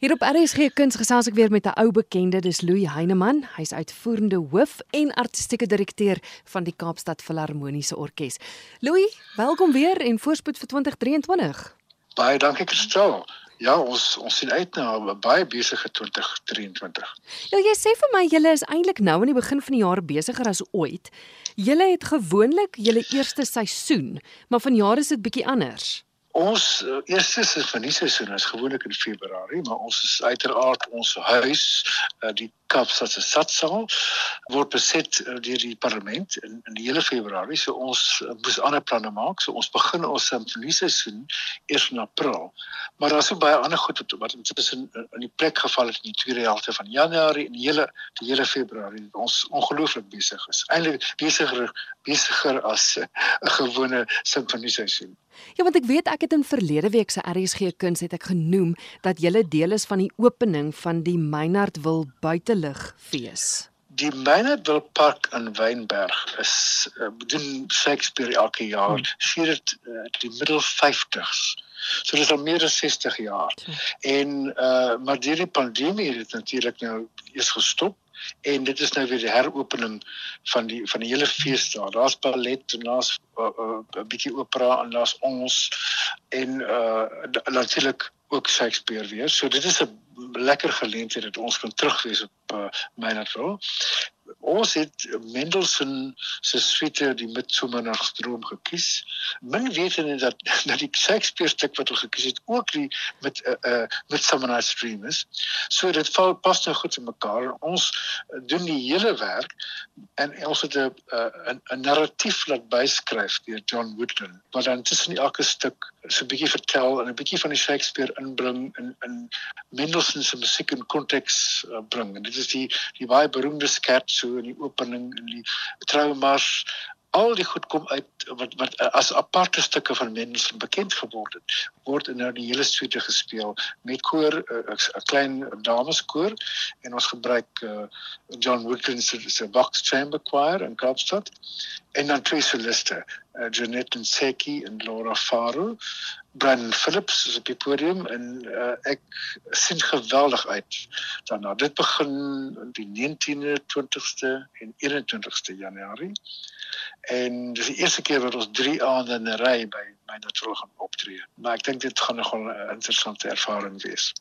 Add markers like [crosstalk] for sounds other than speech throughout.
Hier op RSG Kuns gesels ek weer met 'n ou bekende, dis Louis Heineman. Hy's uitvoerende hoof en artistieke direkteur van die Kaapstad Filharmoniese Orkees. Louis, welkom weer en voorspoed vir 2023. Baie dankie Kristal. Ja, ons ons sien uit na 'n baie besige 2023. Ja, jy sê vir my julle is eintlik nou aan die begin van die jaar besigger as ooit. Julle het gewoonlik julle eerste seisoen, maar vanjaar is dit bietjie anders. Ons uh, eerste sinfonieseisoen is gewoonlik in Februarie, maar ons is uiteraard ons huis, uh, die Kaapstad se Satsaal word beset uh, deur die parlement in, in die hele Februarie. So ons uh, moes ander planne maak. So ons begin ons sinfonieseisoen eers in April. Maar daar's so baie ander goed wat wat intussen in, in die plek geval het in die tweede helfte van Januarie en die hele die hele Februarie. Ons ongelooflik besig is. Eintlik besiger besiger as 'n gewone sinfonieseisoen. Ja, want ek weet ek het in verlede week se RSG kuns het ek genoem dat jy deel is van die opening van die Meinhardwil buitelug fees. Die Meinhardwil Park in Wynberg is uh, doen Shakespeare elke jaar hmm. sedert uh, die middel 50s. So dit is al meer as 60 jaar. En uh maar deur die pandemie het dit natuurlik nou eers gestop en dit is nou weer die heropening van die van die hele fees daar. Daar's ballet en daar's 'n uh, uh, bietjie opera en daar's ons en uh natuurlik ook Shakespeare weer. So dit is 'n lekker geleentheid dat ons kan terugwees op uh, Meinerville ons het Mendelssohn se suite die Midsomernachtsdroom gekies. Min wetende dat dat die Shakespeare stuk wat ons gekies het ook die met 'n uh, uh, Midsomernachtsdream is. So dit val pas nou goed in mekaar. Ons doen die hele werk en ons het 'n 'n 'n narratief laat byskryf deur John Woodland wat dan tussen elke stuk so 'n bietjie vertel en 'n bietjie van die Shakespeare inbring in in Mendelssohn se musiek in konteks uh, bring. En dit is die die baie beroemde skerts so in die opening in die troumas al die goed kom uit wat wat as aparte stukke van mense bekend geword het word in nou die hele suite gespeel met koor eh, 'n uh, klein dameskoor en ons gebruik uh, John Woodland se se box chamber choir in Kaapstad en dan twee soliste uh, Janet Nseki en Laura Faro Brandon Phillips is op die podium en uh, ek sien geweldig uit daarna. Dit begin die 19de, 20ste en 21ste Januarie. En dis die eerste keer wat ons 3 aande in 'n ry by my natuur gaan optree. Maar ek dink dit gaan nogal 'n interessante ervaring wees.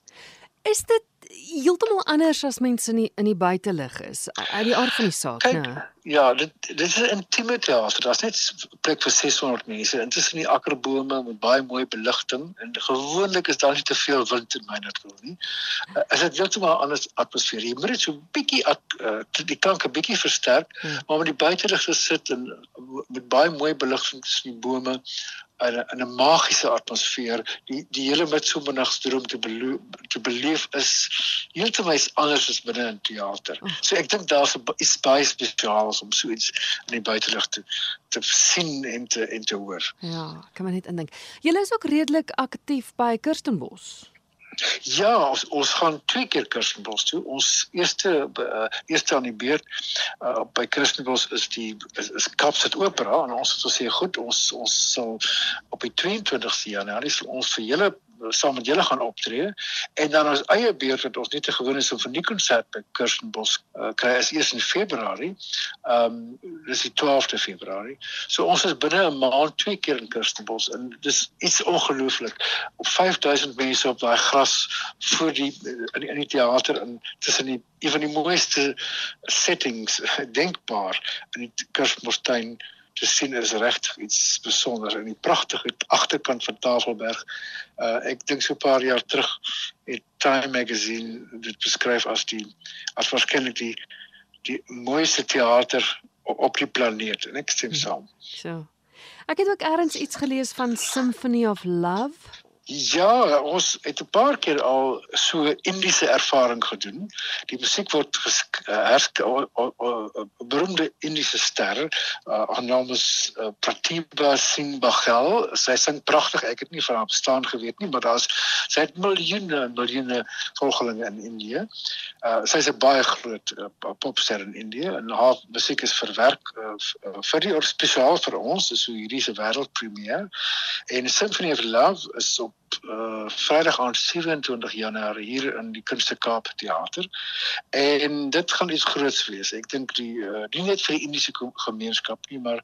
Is dit heeltemal anders as mense in die, in die buitelug is uit die aard van die saak, né? Ja, dit dit is 'n intieme teater. Daar's net plek vir 600 mense intussen die akkerbome met baie mooi beligting en gewoonlik is daar nie te veel wind in my natuur nie. Uh, is dit heeltemal 'n ander atmosfeer. Jy moet dit so 'n bietjie uh, die klanke bietjie versterk, hmm. maar met die buitelug gesit en met baie mooi beligting tussen die bome in 'n in 'n magiese atmosfeer die die hele midsomernagdroom te te beleef is heeltemal anders as binne 'n teater. Oh. So ek dink daar's is baie spesiaals om so iets in die buitelug te te sien en te en te hoor. Ja, kan maar net indink. Julle is ook redelik aktief by Kirstenbos. Ja, ons ons gaan twee keer Kirstenbos toe. Ons eerste uh, eerste aan die beurt uh, by Kirstenbos is die is, is Kapstad Opera en ons het gesê goed, ons ons sal op die 22ste Januarie ons vir julle saam met julle gaan optree en dan ons eie beurt wat ons net 'n gewone simfoniekonsert by Kirstenbos uh, kry is eers in Februarie. Ehm um, dis die 12de Februarie. So ons is binne 'n maand twee keer in Kirstenbos en dis iets ongelooflik. Op 5000 mense op daai gras voor die in die, in die teater in tussen die een van die mooiste settings denkbaar in die Kirstenbostuin te sien is regtig iets spesiaals in die pragtige agterkant van Tafelberg. Uh ek dink so 'n paar jaar terug het Time Magazine dit beskryf as die as waarskynlik die die mooiste teater op, op die planeet en ek stem saam. So. Ek het ook eers iets gelees van Symphony of Love. Ja, ons het 'n paar keer al so Indiese ervaring gedoen. Die musiek word hersk 'n beroemde Indiese ster, uh, haar naam is uh, Pratibha Singh Baghel. Sy sing pragtig. Ek het nie van haar bestaan geweet nie, maar daar's sy het miljoene miljoene volgelinge in Indië. Uh, sy is 'n baie groot uh, popster in Indië en haar musiek is verwerk uh, vir die spesiaal vir ons, dis so hierdie se wêreldpremiere. En Symphony of Love is op uh Vrydag aan 27 Januarie hier in die Kunste Kaap Theater. En dit gaan iets groots wees. Ek dink die uh, nie net vir die Indiese gemeenskap nie, maar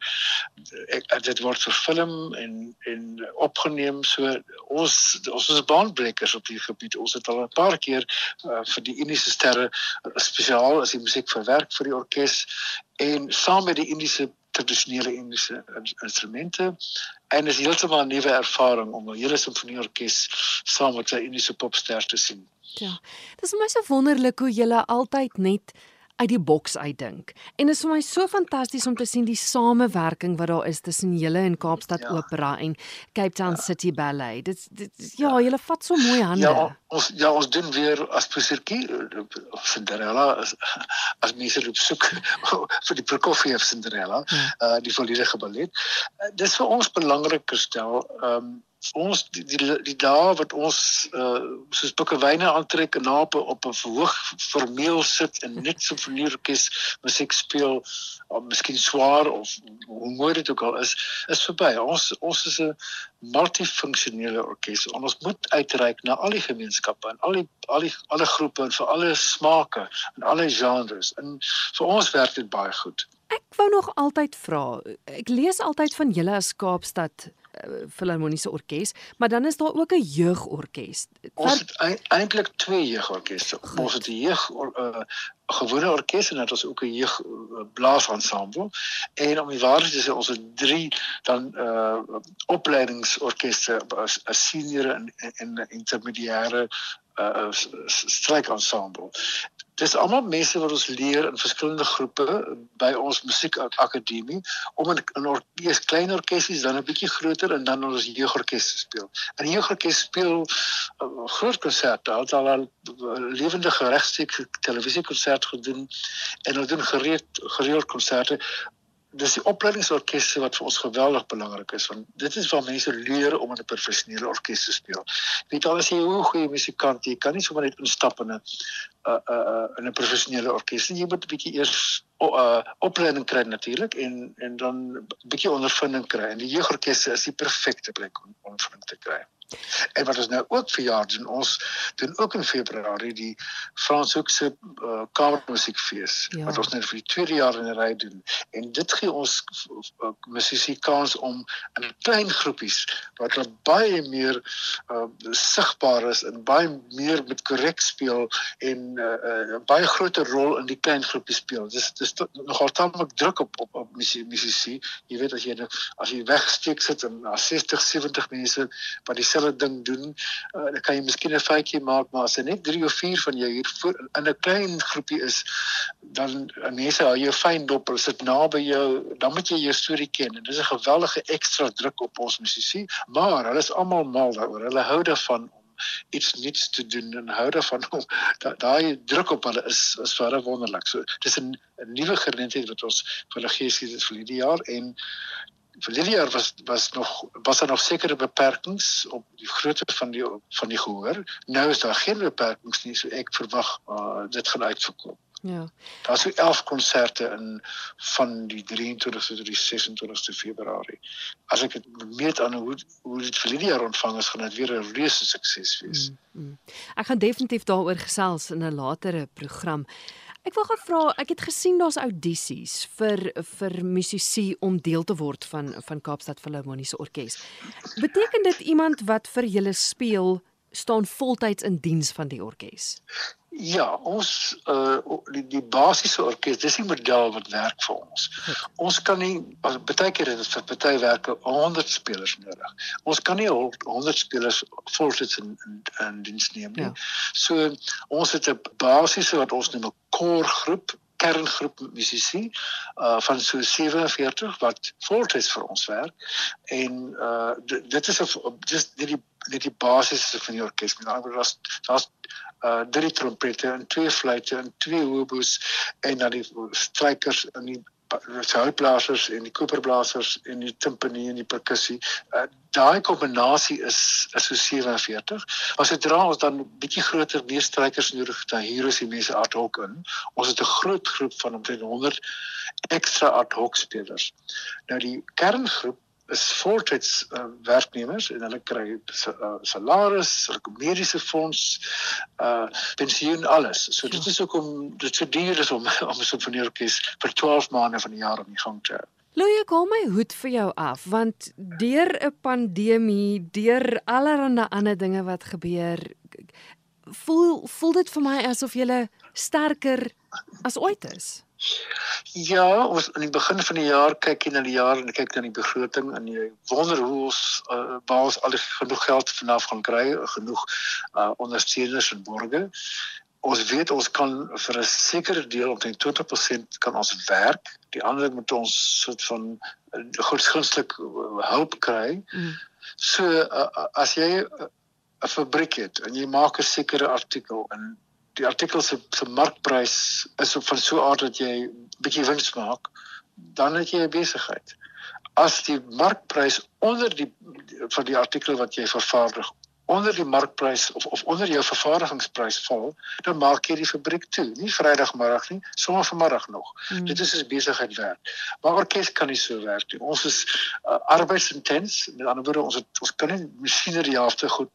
ek, dit word verfilm en en opgeneem so ons ons is baanbrekers op hierdie gebied. Ons het al 'n paar keer uh, vir die Indiese sterre spesiaal as die musiek verwerk vir die orkes en saam met die Indiese tradisionele Indiese instrumente en is heeltemal 'n nuwe ervaring om 'n hele simfonieorkes saam met sy Indiese popster te sien. Ja. Dit is my so wonderlik hoe jy altyd net uit die boks uitdink. En dit is vir my so fantasties om te sien die samewerking wat daar is tussen julle en Kaapstad ja. Opera en Cape Town ja. City Ballet. Dit dit ja, ja julle vat so mooi hande. Ja, ons ja, ons doen weer as Pusertjie Cinderella as as mense loop soek [laughs] vir die Prokofiev Cinderella, ja. uh die volledige ballet. Uh, dis vir ons belangrik gestel. Um ons die die, die dae wat ons uh soos bukkewyne aantrek en nape op 'n verhoog formeel sit en net so vernieurkes musiek speel of miskien swaar of hoe mooi dit ook al is is verby. Ons ons is 'n multifunksionele orkes en ons moet uitreik na al die gemeenskappe en al die al die alle groepe en vir alle smake en alle genres. En vir ons werk dit baie goed. Ek wou nog altyd vra ek lees altyd van julle as Kaapstad filharmoniese orkes, maar dan is daar ook 'n jeugorkes. Ons het eintlik twee jeugorkeste. Ons het 'n jeug uh, gewone orkes en dan het ons ook 'n jeug uh, blaasensemble. En om die waarheid te sê, ons het drie dan uh opleidingsorkeste as, as senior en en intermediêre uh strykensemble dis almal mense wat ons leer in verskillende groepe by ons musiekakademie om in 'n orkes klein orkesie dan 'n bietjie groter en dan ons jeugorkes speel. En jeugorkes speel uh, groot konserte, al al, al lewendige regstreeks televisiekonsert gedoen en hulle doen gereeld gereeld konserte dis die opleidingsorkeste wat vir ons geweldig belangrik is want dit is waar mense leer om in 'n professionele orkes te speel. Weet al as jy 'n goeie musikant jy kan nie sommer net instap in 'n 'n uh, uh, in 'n professionele orkes nie. Jy moet 'n bietjie eers uh, opleiding kry natuurlik en en dan 'n bietjie ondervinding kry. En die jeugorkeste is die perfekte plek om ondervinding te kry. En wat ons nou ook verjaar doen, ons doen ook in Februarie die Franshoekse uh, Kamermusiekfees ja. wat ons net vir die tweede jaar in 'n ry doen. En dit gee ons uh, musisië kans om in klein groepies wat hulle baie meer uh, sigbaar is en baie meer met korrek speel en 'n uh, uh, baie groter rol in die klein groepies speel. Dis dis nogal tamelik druk op op, op musisië. Jy weet as jy as jy wegsteek sit en na 60, 70 mense wat die dieselfde ding doen, uh, dan kan jy miskien 'n foutjie maak, maar as dit net 3 of 4 van jou hier voor, in 'n klein groepie is, dan uh, mense hou jou fyn dop, hulle sit naby jou, dan moet jy jou storie ken en dis 'n geweldige ekstra druk op ons musisië, maar hulle is almal mal daaroor. Hulle hou daarvan iets niets te doen en hou daarvan om daai druk op hulle is is baie wonderlik. So dis 'n nuwe geleentheid wat ons vir hulle gee hier vir die jaar en verlede jaar was was nog was daar nog sekere beperkings op die grootte van die van die gehoor. Nou is daar geen beperkings nie, so ek verwag uh, dit gaan uitverkoop. Ja. Daar's so 11 konserte in van die 23ste tot die 26ste Februarie. As ek dit meet aan hoe hoe dit verlede jaar ontvang is, gaan dit weer 'n reuse sukses wees. Mm, mm. Ek gaan definitief daaroor gesels in 'n latere program. Ek wil gevra, ek het gesien daar's audisies vir vir musisi om deel te word van van Kaapstad Filharmoniese Orkees. Beteken dit iemand wat vir julle speel staan voltyds in diens van die orkes? Ja, ons uh die, die basiese orkes, dis die model wat werk vir ons. Ons kan nie as baie keer het vir party werke 100 spelers nodig. Ons kan nie 100 spelers voltyds in, in in diens neem nie. Ja. So ons het 'n basiese wat ons noem 'n core groep kerngroep musisi uh van so 47 wat voltyds vir ons werk en uh dit is 'n dis die net die basis van die orkes. Woorde daar's daar's uh drie trompette en twee fluitte en twee hobos en dan die strykers en die houtblasers en die koperblasers en die timpani en die perkussie. Uh daai kombinasie is is so 47. As dit dra ons dan bietjie groter meer strykers nodig te hier is die mense ad hoc in. Ons het 'n groot groep van omtrent 100 ekstra ad hoc spelers. Nou die kerngroep is voltyds uh, werknemers en hulle kry uh, salaris, hulle mediese fonds, uh pensioen alles. So dit ja. is ook om dit se duur is om [laughs] om 'n simfonieorkes vir 12 maande van die jaar om die gang te hou. Louie, kom my hoed vir jou af want deur 'n pandemie, deur allerlei ander dinge wat gebeur, voel voel dit vir my asof jy sterker as ooit is. Ja, ons aan die begin van die jaar kyk jy na die jaar en kyk dan die begroting en jy wonder hoe ons uh, waar ons al genoeg geld vanaf gaan kry, genoeg uh, ondersteuners en borgers. Ons weet ons kan vir 'n sekere deel omtrent 20% kan ons werk. Die ander moet ons soort van uh, godsgunstig hulp kry. Mm. So uh, as jy 'n fabriek het en jy maak 'n sekere artikel en die artikel se se markprys is op van so 'n aard dat jy bietjie wins maak, dan het jy 'n besigheid. As die markprys onder die van die artikel wat jy vervaardig onder die markprys of of onder jou vervaardigingsprys val, dan maak jy die fabriek toe. Nie Vrydagmiddag nie, sommer vanmiddag nog. Hmm. Dit is 'n besigheid werk. Maar orkes kan nie so werk nie. Ons is uh, arbeidsintens. Met ander woorde, ons het, ons kan nie masjinerie halfte goed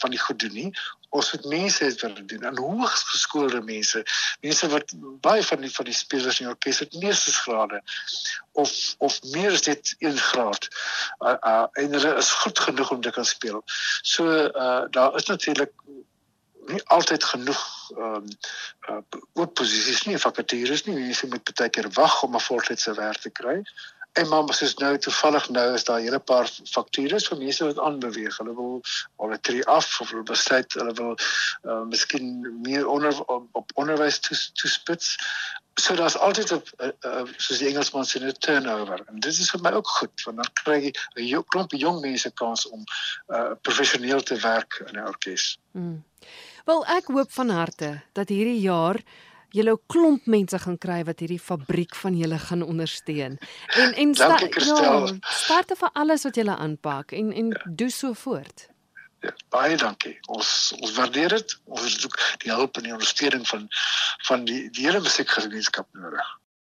van die goed doen nie. Ons het mense het wat doen en hoogs geskoolde mense, mense wat baie van die van die spelers in die orkes het meestersgrade of of meer as dit 1 graad. Uh, uh, en hulle is goed genoeg om te kan speel. So uh, daar is natuurlik nie altyd genoeg ehm um, uh, oop posisies nie, vakatures nie. Mense moet baie keer wag om 'n voltydse werk te kry. En mos is nou toevallig nou is daar 'n hele paar faktures vir mense wat aanbeweeg. Hulle wil hulle tree af of hulle besluit hulle wil uh, miskien meer onder op, op onderwys toespits. So daar's altyd 'n uh, soos die Engelsman sê 'n turnover. En dit is vir my ook goed want dan kry jy 'n klomp jong mense kans om uh, professioneel te werk in 'n orkes. Hmm. Wel ek hoop van harte dat hierdie jaar julle 'n klomp mense gaan kry wat hierdie fabriek van julle gaan ondersteun. En en sta, ja, start vir alles wat julle aanpak en en ja. doen so voort. Ja, baie dankie. Ons ons waardeer dit. Ons soek die hulp en die ondersteuning van van die die hele musiekgemeenskap nodig.